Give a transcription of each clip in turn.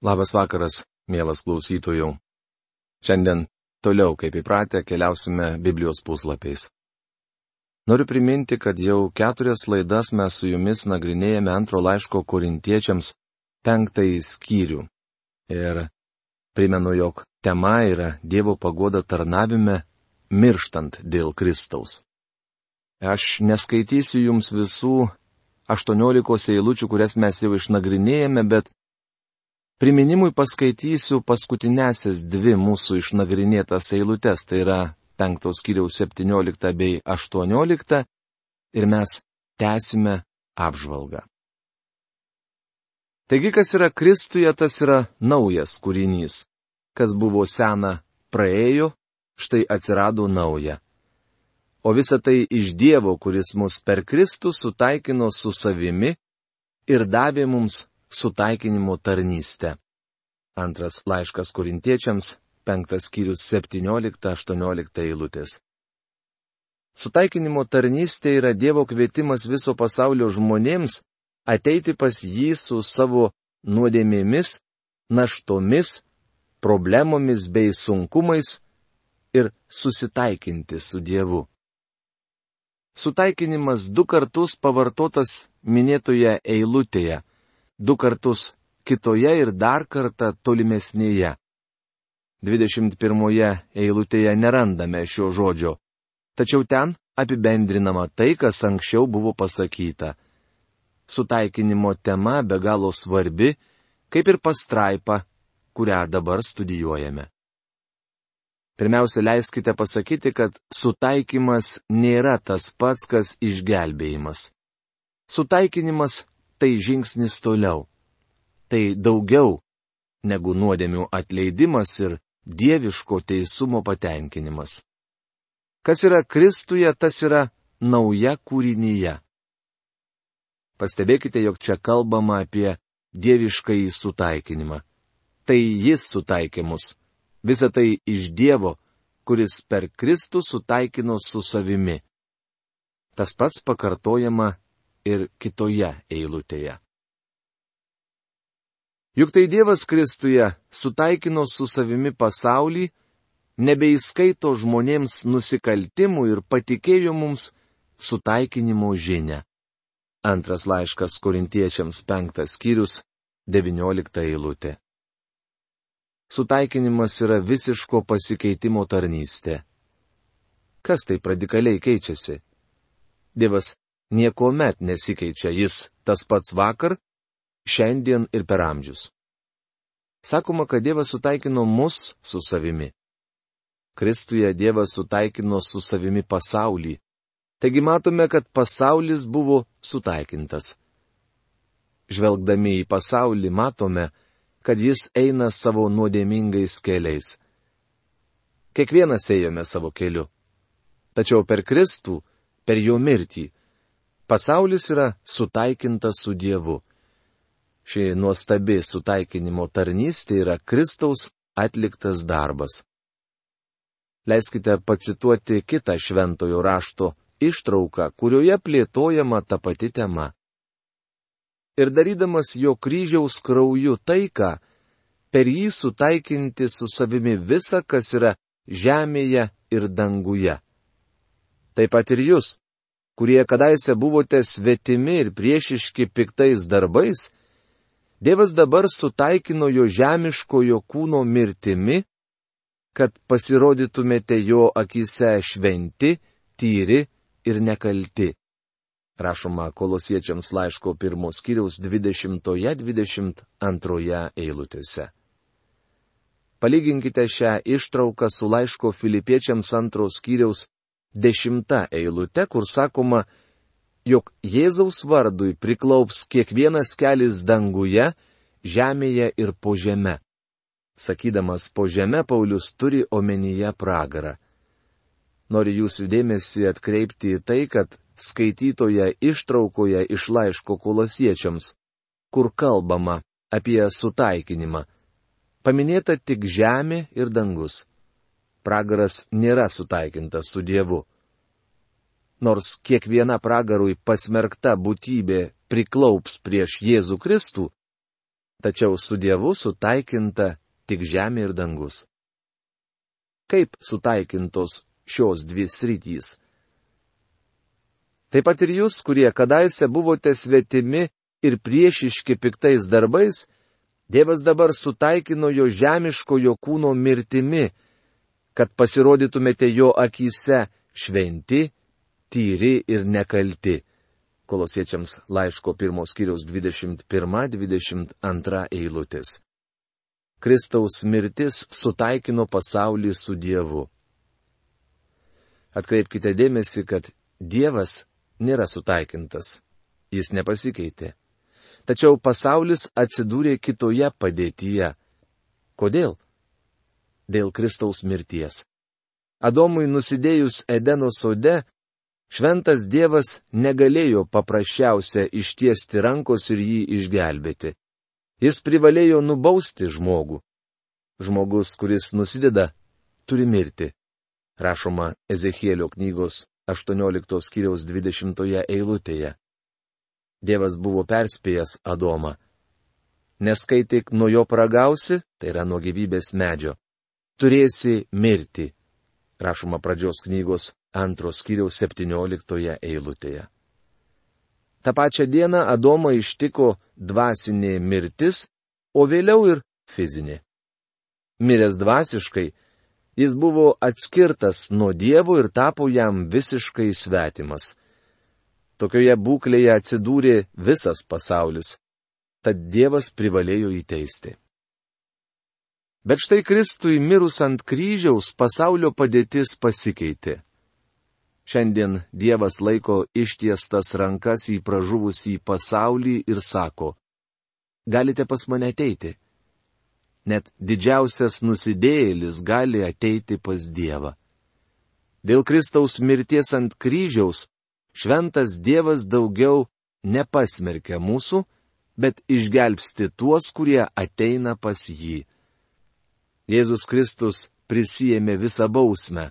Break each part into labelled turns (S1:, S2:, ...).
S1: Labas vakaras, mielas klausytojų. Šiandien toliau, kaip įpratę, keliausime Biblijos puslapiais. Noriu priminti, kad jau keturias laidas mes su jumis nagrinėjame antro laiško korintiečiams penktąjį skyrių. Ir primenu, jog tema yra Dievo pagoda tarnavime, mirštant dėl Kristaus. Aš neskaitysiu jums visų aštuoniolikos eilučių, kurias mes jau išnagrinėjame, bet Priminimui paskaitysiu paskutinėsias dvi mūsų išnagrinėtas eilutes, tai yra penktos kiriaus 17 bei 18 ir mes tęsime apžvalgą. Taigi, kas yra Kristuje, tas yra naujas kūrinys. Kas buvo sena, praėjo, štai atsirado nauja. O visa tai iš Dievo, kuris mus per Kristų sutaikino su savimi ir davė mums sutaikinimo tarnystę. Antras laiškas korintiečiams, penktas skyrius 17-18 eilutės. Sutaikinimo tarnystė yra Dievo kvietimas viso pasaulio žmonėms ateiti pas jį su savo nuodėmėmis, naštomis, problemomis bei sunkumais ir susitaikinti su Dievu. Sutaikinimas du kartus pavartotas minėtoje eilutėje du kartus kitoje ir dar kartą tolimesnėje. 21 eilutėje nerandame šio žodžio, tačiau ten apibendrinama tai, kas anksčiau buvo pasakyta. Sutaikinimo tema be galo svarbi, kaip ir pastraipa, kurią dabar studijuojame. Pirmiausia, leiskite pasakyti, kad sutaikymas nėra tas pats, kas išgelbėjimas. Sutaikinimas tai žingsnis toliau. Tai daugiau negu nuodėmių atleidimas ir dieviško teisumo patenkinimas. Kas yra Kristuje, tas yra nauja kūrinyje. Pastebėkite, jog čia kalbama apie dieviškąjį sutaikinimą. Tai jis sutaikė mus. Visa tai iš Dievo, kuris per Kristų sutaikino su savimi. Tas pats pakartojama ir kitoje eilutėje. Juk tai Dievas Kristuje sutaikino su savimi pasaulį, nebeįskaito žmonėms nusikaltimų ir patikėjo mums sutaikinimo žinę. Antras laiškas korintiečiams penktas skyrius, deviniolikta eilutė. Sutaikinimas yra visiško pasikeitimo tarnystė. Kas taip radikaliai keičiasi? Dievas niekuomet nesikeičia, jis tas pats vakar, šiandien ir per amžius. Sakoma, kad Dievas sutaikino mus su savimi. Kristuje Dievas sutaikino su savimi pasaulį. Taigi matome, kad pasaulis buvo sutaikintas. Žvelgdami į pasaulį matome, kad jis eina savo nuodėmingais keliais. Kiekvienas ėjome savo keliu. Tačiau per Kristų, per jo mirtį, Pasaulis yra sutaikintas su Dievu. Ši nuostabi sutaikinimo tarnystė yra Kristaus atliktas darbas. Leiskite pacituoti kitą šventojo rašto ištrauką, kurioje plėtojama ta pati tema. Ir darydamas jo kryžiaus krauju taiką, per jį sutaikinti su savimi visa, kas yra žemėje ir danguje. Taip pat ir jūs, kurie kadaise buvote svetimi ir priešiški piktais darbais, Dievas dabar sutaikino jo žemiškojo kūno mirtimi, kad pasirodytumėte jo akise šventi, tyri ir nekalti. Rašoma kolosiečiams laiško pirmos kiriaus 20-22 eilutėse. Palyginkite šią ištrauką su laiško filipiečiams antros kiriaus dešimta eilute, kur sakoma, jog Jėzaus vardui priklaups kiekvienas kelias danguje, žemėje ir po žeme. Sakydamas po žeme, Paulius turi omenyje pragarą. Noriu jūsų dėmesį atkreipti į tai, kad skaitytoje ištraukoje iš laiško kolosiečiams, kur kalbama apie sutaikinimą, paminėta tik žemė ir dangus pragaras nėra sutaikintas su Dievu. Nors kiekviena pragarui pasmerkta būtybė priklaups prieš Jėzų Kristų, tačiau su Dievu sutaikinta tik žemė ir dangus. Kaip sutaikintos šios dvi sritys? Taip pat ir jūs, kurie kadaise buvote svetimi ir priešiški piktais darbais, Dievas dabar sutaikino jo žemiškojo kūno mirtimi, kad pasirodytumėte jo akise šventi, tyri ir nekalti. Kolosiečiams laiško pirmos kiriaus 21-22 eilutės. Kristaus mirtis sutaikino pasaulį su Dievu. Atkreipkite dėmesį, kad Dievas nėra sutaikintas. Jis nepasikeitė. Tačiau pasaulis atsidūrė kitoje padėtyje. Kodėl? Dėl Kristaus mirties. Adomui nusidėjus Edeno sode, Šventas Dievas negalėjo paprasčiausia ištiesti rankos ir jį išgelbėti. Jis privalėjo nubausti žmogų. Žmogus, kuris nusideda, turi mirti. Rašoma Ezechielio knygos 18 skyriaus 20 eilutėje. Dievas buvo perspėjęs Adomą. Neskai tik nuo jo pragausi, tai yra nuo gyvybės medžio. Turėsi mirti. Rašoma pradžios knygos antros skyriaus 17 eilutėje. Ta pačia diena Adomą ištiko dvasinė mirtis, o vėliau ir fizinė. Miręs dvasiškai, jis buvo atskirtas nuo Dievo ir tapo jam visiškai svetimas. Tokioje būklėje atsidūrė visas pasaulis, tad Dievas privalėjo įteisti. Bet štai Kristui mirus ant kryžiaus pasaulio padėtis pasikeitė. Šiandien Dievas laiko ištiestas rankas į pražuvusį pasaulį ir sako, galite pas mane ateiti. Net didžiausias nusidėjėlis gali ateiti pas Dievą. Dėl Kristaus mirties ant kryžiaus šventas Dievas daugiau nepasmerkia mūsų, bet išgelbsti tuos, kurie ateina pas jį. Jėzus Kristus prisijėmė visą bausmę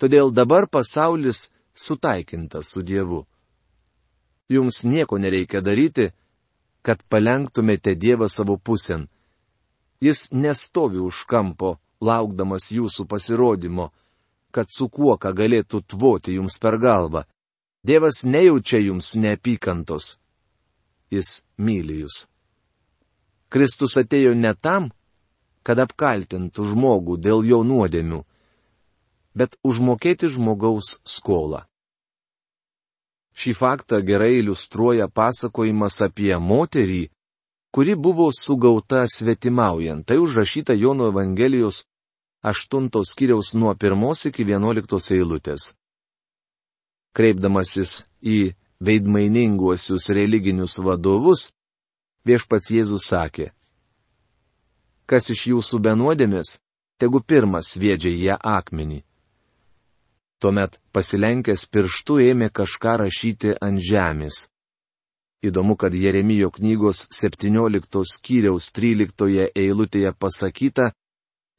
S1: Todėl dabar pasaulis sutaikintas su Dievu. Jums nieko nereikia daryti, kad palenktumėte Dievą savo pusėn. Jis nestovi už kampo, laukdamas jūsų pasirodymo, kad su kuo ką galėtų tvoti jums per galvą. Dievas nejaučia jums neapykantos. Jis myli jūs. Kristus atėjo ne tam, kad apkaltintų žmogų dėl jo nuodėmių, bet užmokėti žmogaus skolą. Šį faktą gerai iliustruoja pasakojimas apie moterį, kuri buvo sugauta svetimaujant. Tai užrašyta Jono Evangelijos 8 skyriaus nuo 1 iki 11 eilutės. Kreipdamasis į veidmaininguosius religinius vadovus, viešpats Jėzus sakė, kas iš jūsų benuodėmės, tegu pirmas sviedžia ją akmenį. Tuomet pasilenkęs pirštu ėmė kažką rašyti ant žemės. Įdomu, kad Jeremijo knygos 17 skyriaus 13 eilutėje pasakyta,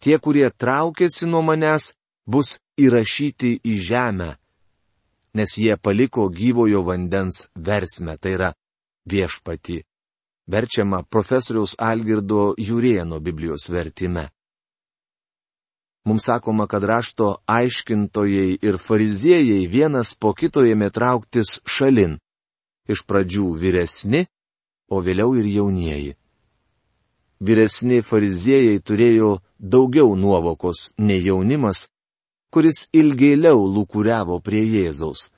S1: tie, kurie traukėsi nuo manęs, bus įrašyti į žemę, nes jie paliko gyvojo vandens versmę, tai yra viešpati. Verčiama profesoriaus Algirdo Jurieno Biblijos vertime. Mums sakoma, kad rašto aiškintojai ir fariziejai vienas po kito ėmė trauktis šalin. Iš pradžių vyresni, o vėliau ir jaunieji. Vyresni fariziejai turėjo daugiau nuovokos nei jaunimas, kuris ilgėliau lūkuriavo prie Jėzaus.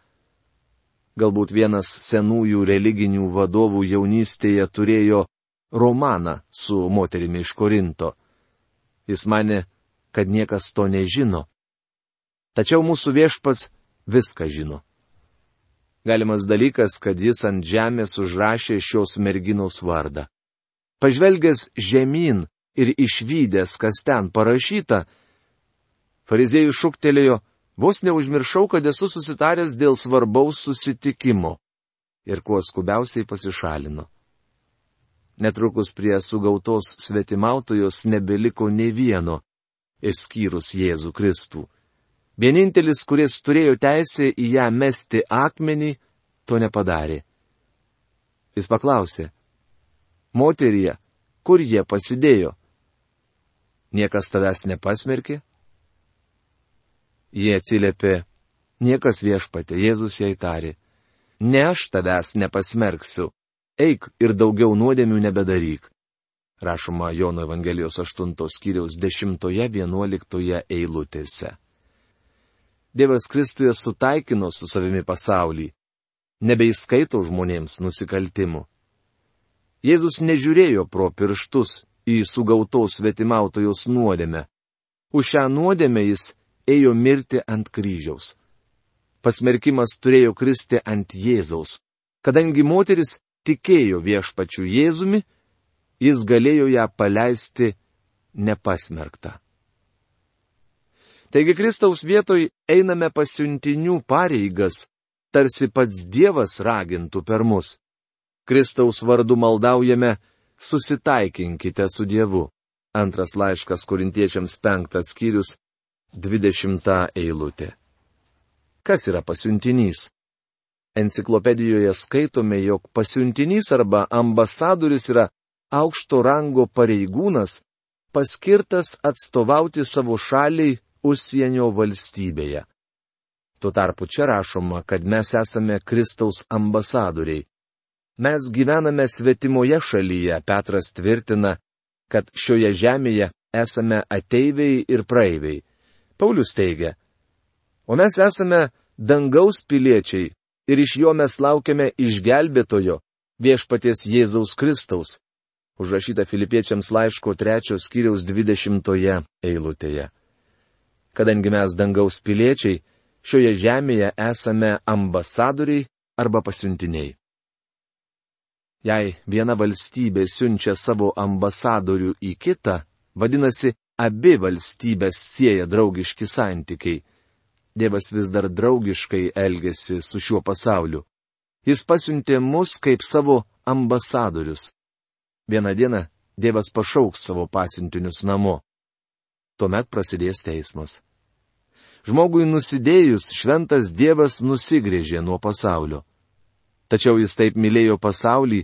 S1: Galbūt vienas senųjų religinių vadovų jaunystėje turėjo romaną su moterimi iš Korinto. Jis mane, kad niekas to nežino. Tačiau mūsų viešpats viską žino. Galimas dalykas, kad jis ant žemės užrašė šios merginos vardą. Pažvelgęs žemyn ir išvykęs, kas ten parašyta, fariziejų šūktelėjo, vos neužmiršau, kad esu susitaręs dėl svarbaus susitikimo. Ir kuo skubiausiai pasišalino. Netrukus prie sugautos svetimautojos nebeliko ne vieno, išskyrus Jėzų Kristų. Vienintelis, kuris turėjo teisę į ją mesti akmenį, to nepadarė. Jis paklausė, moterie, kur jie pasidėjo. Niekas tavęs nepasmerkė? Jie atsiliepė, niekas viešpatė, Jėzus jai tarė, ne aš tavęs nepasmerksiu, eik ir daugiau nuodėmių nebedaryk. Rašoma Jono Evangelijos 8 skyriaus 10-11 eilutėse. Dievas Kristuje sutaikino su savimi pasaulį, nebeįskaito žmonėms nusikaltimų. Jėzus nežiūrėjo pro pirštus į sugautos svetimautojos nuodėmę. Už šią nuodėmę jis ėjo mirti ant kryžiaus. Pasmerkimas turėjo kristi ant Jėzaus. Kadangi moteris tikėjo viešpačiu Jėzumi, jis galėjo ją paleisti nepasmerktą. Taigi Kristaus vietoj einame pasiuntinių pareigas, tarsi pats Dievas ragintų per mus. Kristaus vardu maldaujame, susitaikinkite su Dievu. Antras laiškas korintiečiams penktas skyrius, dvidešimta eilutė. Kas yra pasiuntinys? Enciklopedijoje skaitome, jog pasiuntinys arba ambasadoris yra aukšto rango pareigūnas, paskirtas atstovauti savo šaliai užsienio valstybėje. Tuo tarpu čia rašoma, kad mes esame Kristaus ambasadoriai. Mes gyvename svetimoje šalyje, Petras tvirtina, kad šioje žemėje esame ateiviai ir praeiviai. Paulius teigia, o mes esame dangaus piliečiai ir iš jo mes laukiame išgelbėtojo, viešpaties Jėzaus Kristaus. Užrašyta Filipiečiams laiško trečios skyriaus dvidešimtoje eilutėje. Kadangi mes dangaus piliečiai, šioje žemėje esame ambasadoriai arba pasiuntiniai. Jei viena valstybė siunčia savo ambasadorių į kitą, vadinasi, abi valstybės sieja draugiški santykiai. Dievas vis dar draugiškai elgesi su šiuo pasauliu. Jis pasiuntė mus kaip savo ambasadorius. Vieną dieną Dievas pašauks savo pasintinius namo. Tuomet prasidės teismas. Žmogui nusidėjus šventas Dievas nusigrėžė nuo pasaulio. Tačiau jis taip mylėjo pasaulį,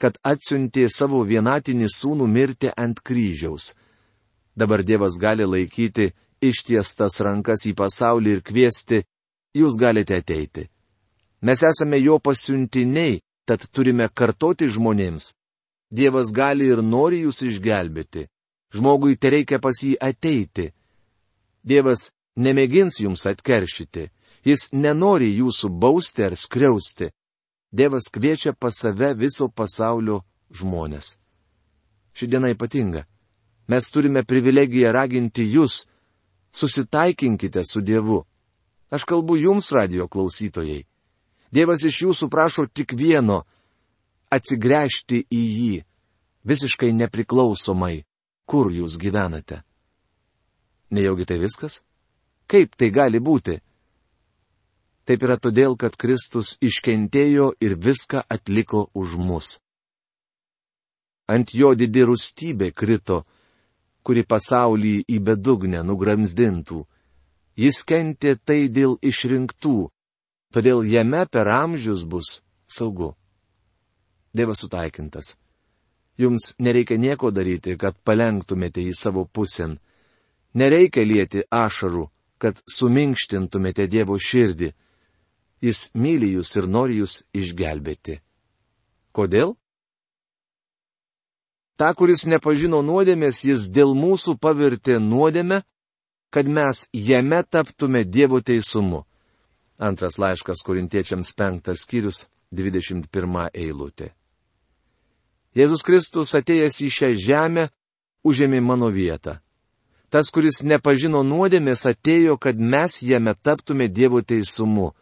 S1: kad atsiuntė savo vienatinį sūnų mirti ant kryžiaus. Dabar Dievas gali laikyti ištiestas rankas į pasaulį ir kviesti, jūs galite ateiti. Mes esame jo pasiuntiniai, tad turime kartoti žmonėms. Dievas gali ir nori jūs išgelbėti. Žmogui te reikia pas jį ateiti. Dievas nemėgins jums atkeršyti. Jis nenori jūsų bausti ar skriausti. Dievas kviečia pas save viso pasaulio žmonės. Ši diena ypatinga. Mes turime privilegiją raginti jūs, susitaikinkite su Dievu. Aš kalbu jums, radio klausytojai. Dievas iš jūsų prašo tik vieno - atsigręžti į jį, visiškai nepriklausomai, kur jūs gyvenate. Nejaugi tai viskas? Kaip tai gali būti? Taip yra todėl, kad Kristus iškentėjo ir viską atliko už mus. Ant jo didi rūstybė krito, kuri pasaulį į bedugnę nugramzdintų. Jis kentė tai dėl išrinktų, todėl jame per amžius bus saugu. Dievas sutaikintas. Jums nereikia nieko daryti, kad palengtumėte į savo pusėn. Nereikia lieti ašarų, kad suminkštintumėte Dievo širdį. Jis myli jūs ir nori jūs išgelbėti. Kodėl? Ta, kuris nepažino nuodėmės, jis dėl mūsų pavirtė nuodėmę, kad mes jame taptume Dievo teisumu. Antras laiškas korintiečiams penktas skyrius, 21 eilutė. Jėzus Kristus atėjęs į šią žemę užėmė mano vietą. Tas, kuris nepažino nuodėmės, atėjo, kad mes jame taptume Dievo teisumu.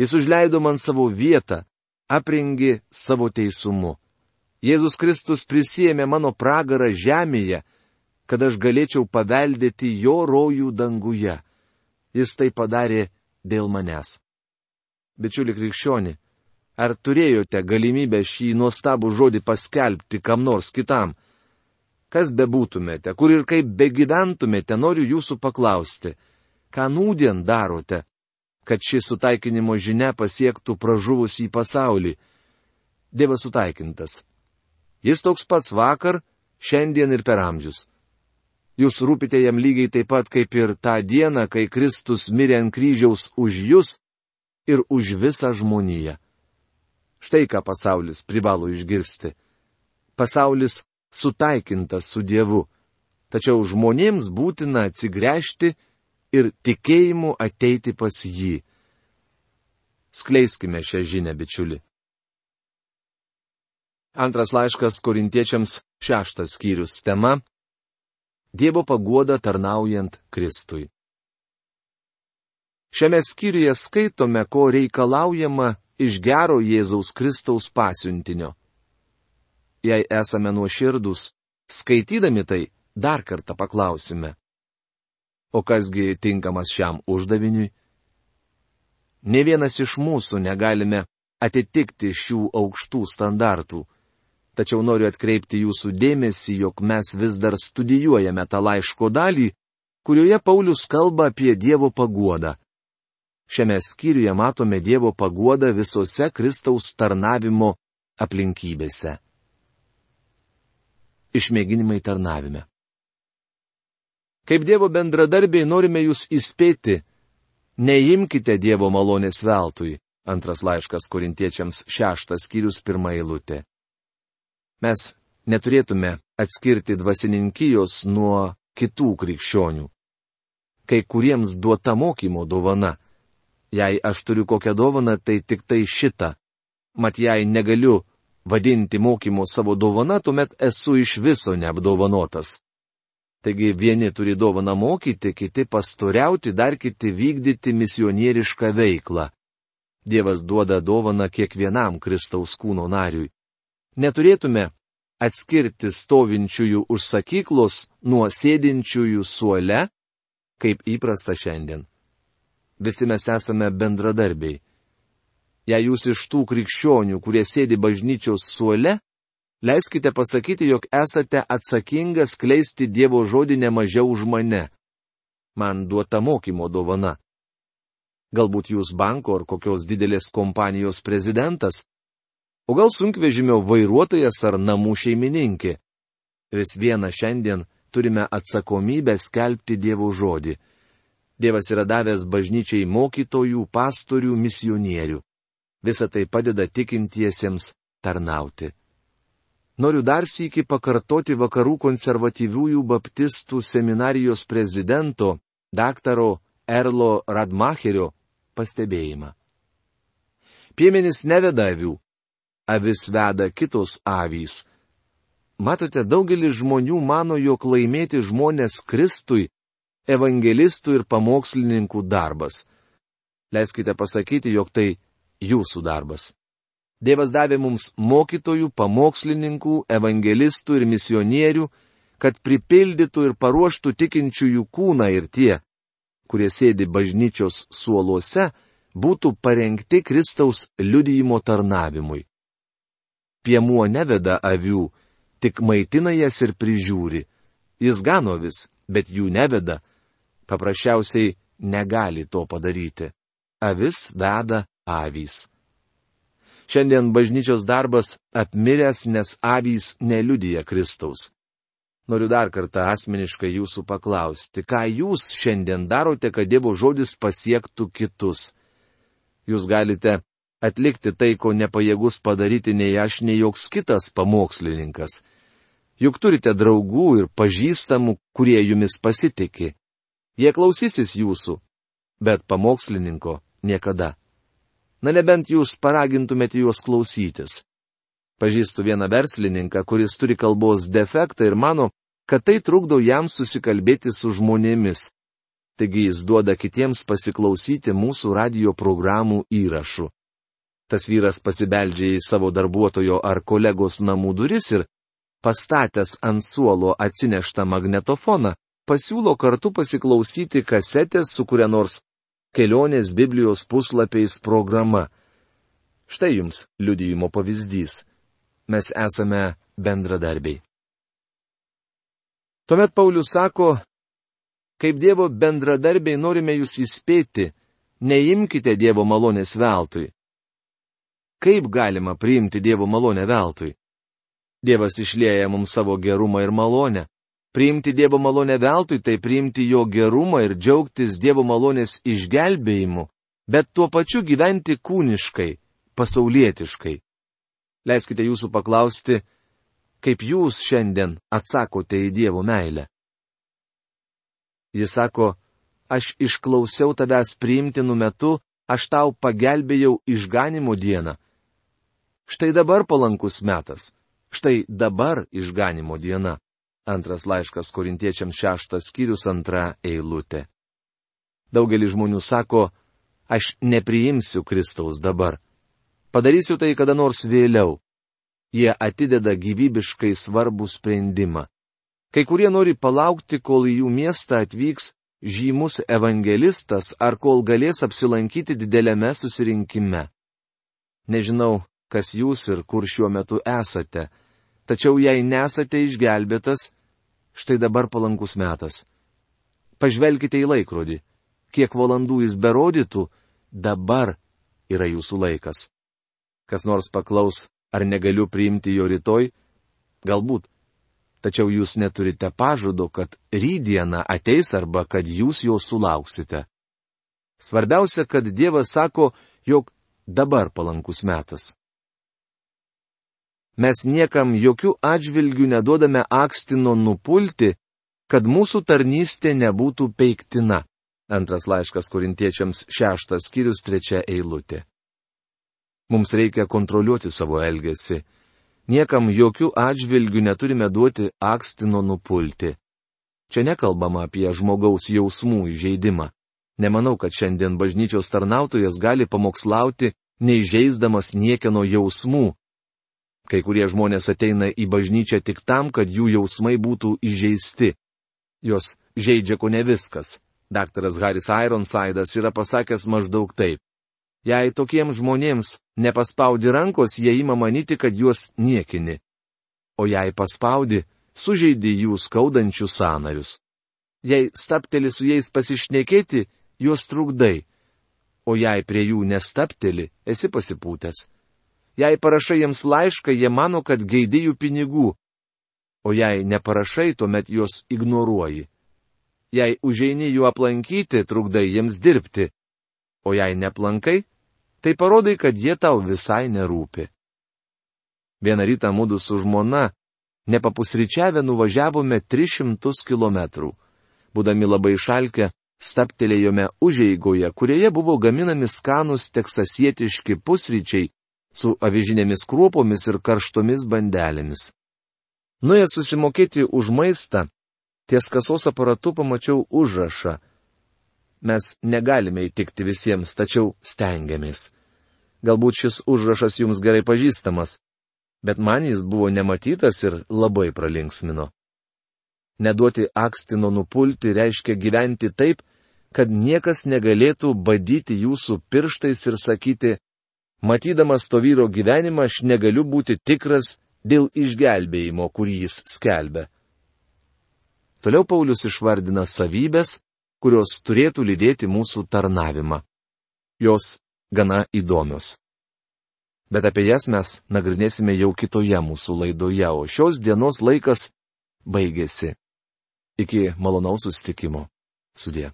S1: Jis užleido man savo vietą, aprengė savo teisumu. Jėzus Kristus prisėmė mano pragarą žemėje, kad aš galėčiau paveldėti jo rojų danguje. Jis tai padarė dėl manęs. Bičiuli krikščioni, ar turėjote galimybę šį nuostabų žodį paskelbti kam nors kitam? Kas bebūtumėte, kur ir kaip begyventumėte, noriu jūsų paklausti, ką nūdien darote, kad ši sutaikinimo žinia pasiektų pražuvusį pasaulį. Dievas sutaikintas. Jis toks pats vakar, šiandien ir per amžius. Jūs rūpite jam lygiai taip pat kaip ir tą dieną, kai Kristus mirė ant kryžiaus už jūs ir už visą žmoniją. Štai ką pasaulis privalo išgirsti. Pasaulis sutaikintas su Dievu, tačiau žmonėms būtina atsigręžti ir tikėjimu ateiti pas jį. Skleiskime šią žinę, bičiuli. Antras laiškas korintiečiams šeštas skyrius tema Dievo paguoda tarnaujant Kristui. Šiame skyriuje skaitome, ko reikalaujama iš gero Jėzaus Kristaus pasiuntinio. Jei esame nuoširdus, skaitydami tai, dar kartą paklausime. O kasgi tinkamas šiam uždaviniui? Ne vienas iš mūsų negalime atitikti šių aukštų standartų tačiau noriu atkreipti jūsų dėmesį, jog mes vis dar studijuojame tą laiško dalį, kurioje Paulius kalba apie Dievo paguodą. Šiame skyriuje matome Dievo paguodą visose Kristaus tarnavimo aplinkybėse. Išmėginimai tarnavime. Kaip Dievo bendradarbiai norime jūs įspėti, neimkite Dievo malonės veltui. Antras laiškas korintiečiams šeštas skyrius pirmą eilutę. Mes neturėtume atskirti dvasininkijos nuo kitų krikščionių. Kai kuriems duota mokymo dovana. Jei aš turiu kokią dovaną, tai tik tai šitą. Mat jei negaliu vadinti mokymo savo dovana, tuomet esu iš viso neapdovanotas. Taigi vieni turi dovaną mokyti, kiti pastoriauti, dar kiti vykdyti misionierišką veiklą. Dievas duoda dovaną kiekvienam Kristaus kūno nariui neturėtume atskirti stovinčiųjų už sakyklos nuo sėdinčiųjų suole, kaip įprasta šiandien. Visi mes esame bendradarbiai. Jei jūs iš tų krikščionių, kurie sėdi bažnyčios suole, leiskite pasakyti, jog esate atsakingas kleisti Dievo žodį ne mažiau už mane. Man duota mokymo dovana. Galbūt jūs banko ar kokios didelės kompanijos prezidentas, o gal sunkvežimio vairuotojas ar namų šeimininkė. Vis viena šiandien turime atsakomybę skelbti Dievo žodį. Dievas yra davęs bažnyčiai mokytojų, pastorių, misionierių. Visa tai padeda tikintiesiems tarnauti. Noriu dar sįki pakartoti vakarų konservatyviųjų baptistų seminarijos prezidento, daktaro Erlo Radmacherio pastebėjimą. Piemenis neveda avių, avis veda kitos avys. Matote, daugelis žmonių mano, jog laimėti žmonės Kristui - evangelistų ir pamokslininkų darbas. Leiskite pasakyti, jog tai jūsų darbas. Dievas davė mums mokytojų, pamokslininkų, evangelistų ir misionierių, kad pripildytų ir paruoštų tikinčiųjų kūną ir tie, kurie sėdi bažnyčios suoluose, būtų parengti Kristaus liudijimo tarnavimui piemuo neveda avių, tik maitina jas ir prižiūri. Jis gano vis, bet jų neveda. Paprasčiausiai negali to padaryti. Avis veda avys. Šiandien bažnyčios darbas apmiręs, nes avys neliudija Kristaus. Noriu dar kartą asmeniškai jūsų paklausti, ką jūs šiandien darote, kad Dievo žodis pasiektų kitus. Jūs galite atlikti tai, ko nepajėgus padaryti nei aš, nei joks kitas pamokslininkas. Juk turite draugų ir pažįstamų, kurie jumis pasitikė. Jie klausysis jūsų, bet pamokslininko niekada. Na nebent jūs paragintumėte juos klausytis. Pažįstu vieną verslininką, kuris turi kalbos defektą ir mano, kad tai trukdo jam susikalbėti su žmonėmis. Taigi jis duoda kitiems pasiklausyti mūsų radio programų įrašų. Tas vyras pasibeldžia į savo darbuotojo ar kolegos namų duris ir, pastatęs ant suolo atsineštą magnetofoną, pasiūlo kartu pasiklausyti kasetės su kuria nors kelionės Biblijos puslapiais programa. Štai jums liudijimo pavyzdys. Mes esame bendradarbiai. Tuomet Paulius sako, kaip Dievo bendradarbiai norime jūs įspėti, neimkite Dievo malonės veltui. Kaip galima priimti Dievo malonę veltui? Dievas išlėja mums savo gerumą ir malonę. Priimti Dievo malonę veltui, tai priimti Jo gerumą ir džiaugtis Dievo malonės išgelbėjimu, bet tuo pačiu gyventi kūniškai, pasaulietiškai. Leiskite jūsų paklausti, kaip jūs šiandien atsakote į Dievo meilę. Jis sako, aš išklausiau tavęs priimtinų metu, aš tau pagelbėjau išganimo dieną. Štai dabar palankus metas. Štai dabar išganimo diena. Antras laiškas korintiečiams šeštas skyrius antra eilutė. Daugelis žmonių sako, aš nepriimsiu Kristaus dabar. Padarysiu tai kada nors vėliau. Jie atideda gyvybiškai svarbų sprendimą. Kai kurie nori palaukti, kol į jų miestą atvyks žymus evangelistas ar kol galės apsilankyti dideliame susirinkime. Nežinau, kas jūs ir kur šiuo metu esate. Tačiau jei nesate išgelbėtas, štai dabar palankus metas. Pažvelkite į laikrodį. Kiek valandų jis berodytų, dabar yra jūsų laikas. Kas nors paklaus, ar negaliu priimti jo rytoj? Galbūt. Tačiau jūs neturite pažado, kad rydiena ateis arba kad jūs jo sulauksite. Svarbiausia, kad Dievas sako, jog dabar palankus metas. Mes niekam jokių atžvilgių neduodame akstino nupulti, kad mūsų tarnystė nebūtų peiktina. Antras laiškas korintiečiams šeštas skyrius trečia eilutė. Mums reikia kontroliuoti savo elgesį. Niekam jokių atžvilgių neturime duoti akstino nupulti. Čia nekalbama apie žmogaus jausmų įžeidimą. Nemanau, kad šiandien bažnyčios tarnautojas gali pamokslauti, neižeisdamas niekieno jausmų, Kai kurie žmonės ateina į bažnyčią tik tam, kad jų jausmai būtų įžeisti. Jos žaidžia ko ne viskas. Daktaras Haris Ironsidas yra pasakęs maždaug taip. Jei tokiems žmonėms nepaspaudi rankos, jie ima manyti, kad juos niekini. O jei paspaudi, sužeidi jų skaudančius sanarius. Jei stapteli su jais pasišnekėti, juos trukdai. O jei prie jų nestapteli, esi pasipūtęs. Jei parašai jiems laišką, jie mano, kad geidai jų pinigų. O jei neparašai, tuomet juos ignoruoji. Jei užeini jų aplankyti, trukdai jiems dirbti. O jei neplankai, tai parodai, kad jie tau visai nerūpi. Vieną rytą mūdu su žmona, nepapusryčiavę nuvažiavome 300 km. Būdami labai šalkę, staptelėjome užeigoje, kurioje buvo gaminami skanus teksasietiški pusryčiai su avižinėmis kruopomis ir karštomis bandelėmis. Nuėjęs susimokėti už maistą, ties kasos aparatu pamačiau užrašą. Mes negalime įtikti visiems, tačiau stengiamės. Galbūt šis užrašas jums gerai pažįstamas, bet man jis buvo nematytas ir labai pralinksmino. Neduoti akstino nupulti reiškia gyventi taip, kad niekas negalėtų badyti jūsų pirštais ir sakyti, Matydamas to vyro gyvenimą aš negaliu būti tikras dėl išgelbėjimo, kurį jis skelbia. Toliau Paulius išvardina savybės, kurios turėtų lydėti mūsų tarnavimą. Jos gana įdomios. Bet apie jas mes nagrinėsime jau kitoje mūsų laidoje, o šios dienos laikas baigėsi. Iki malonaus sustikimo. Sudė.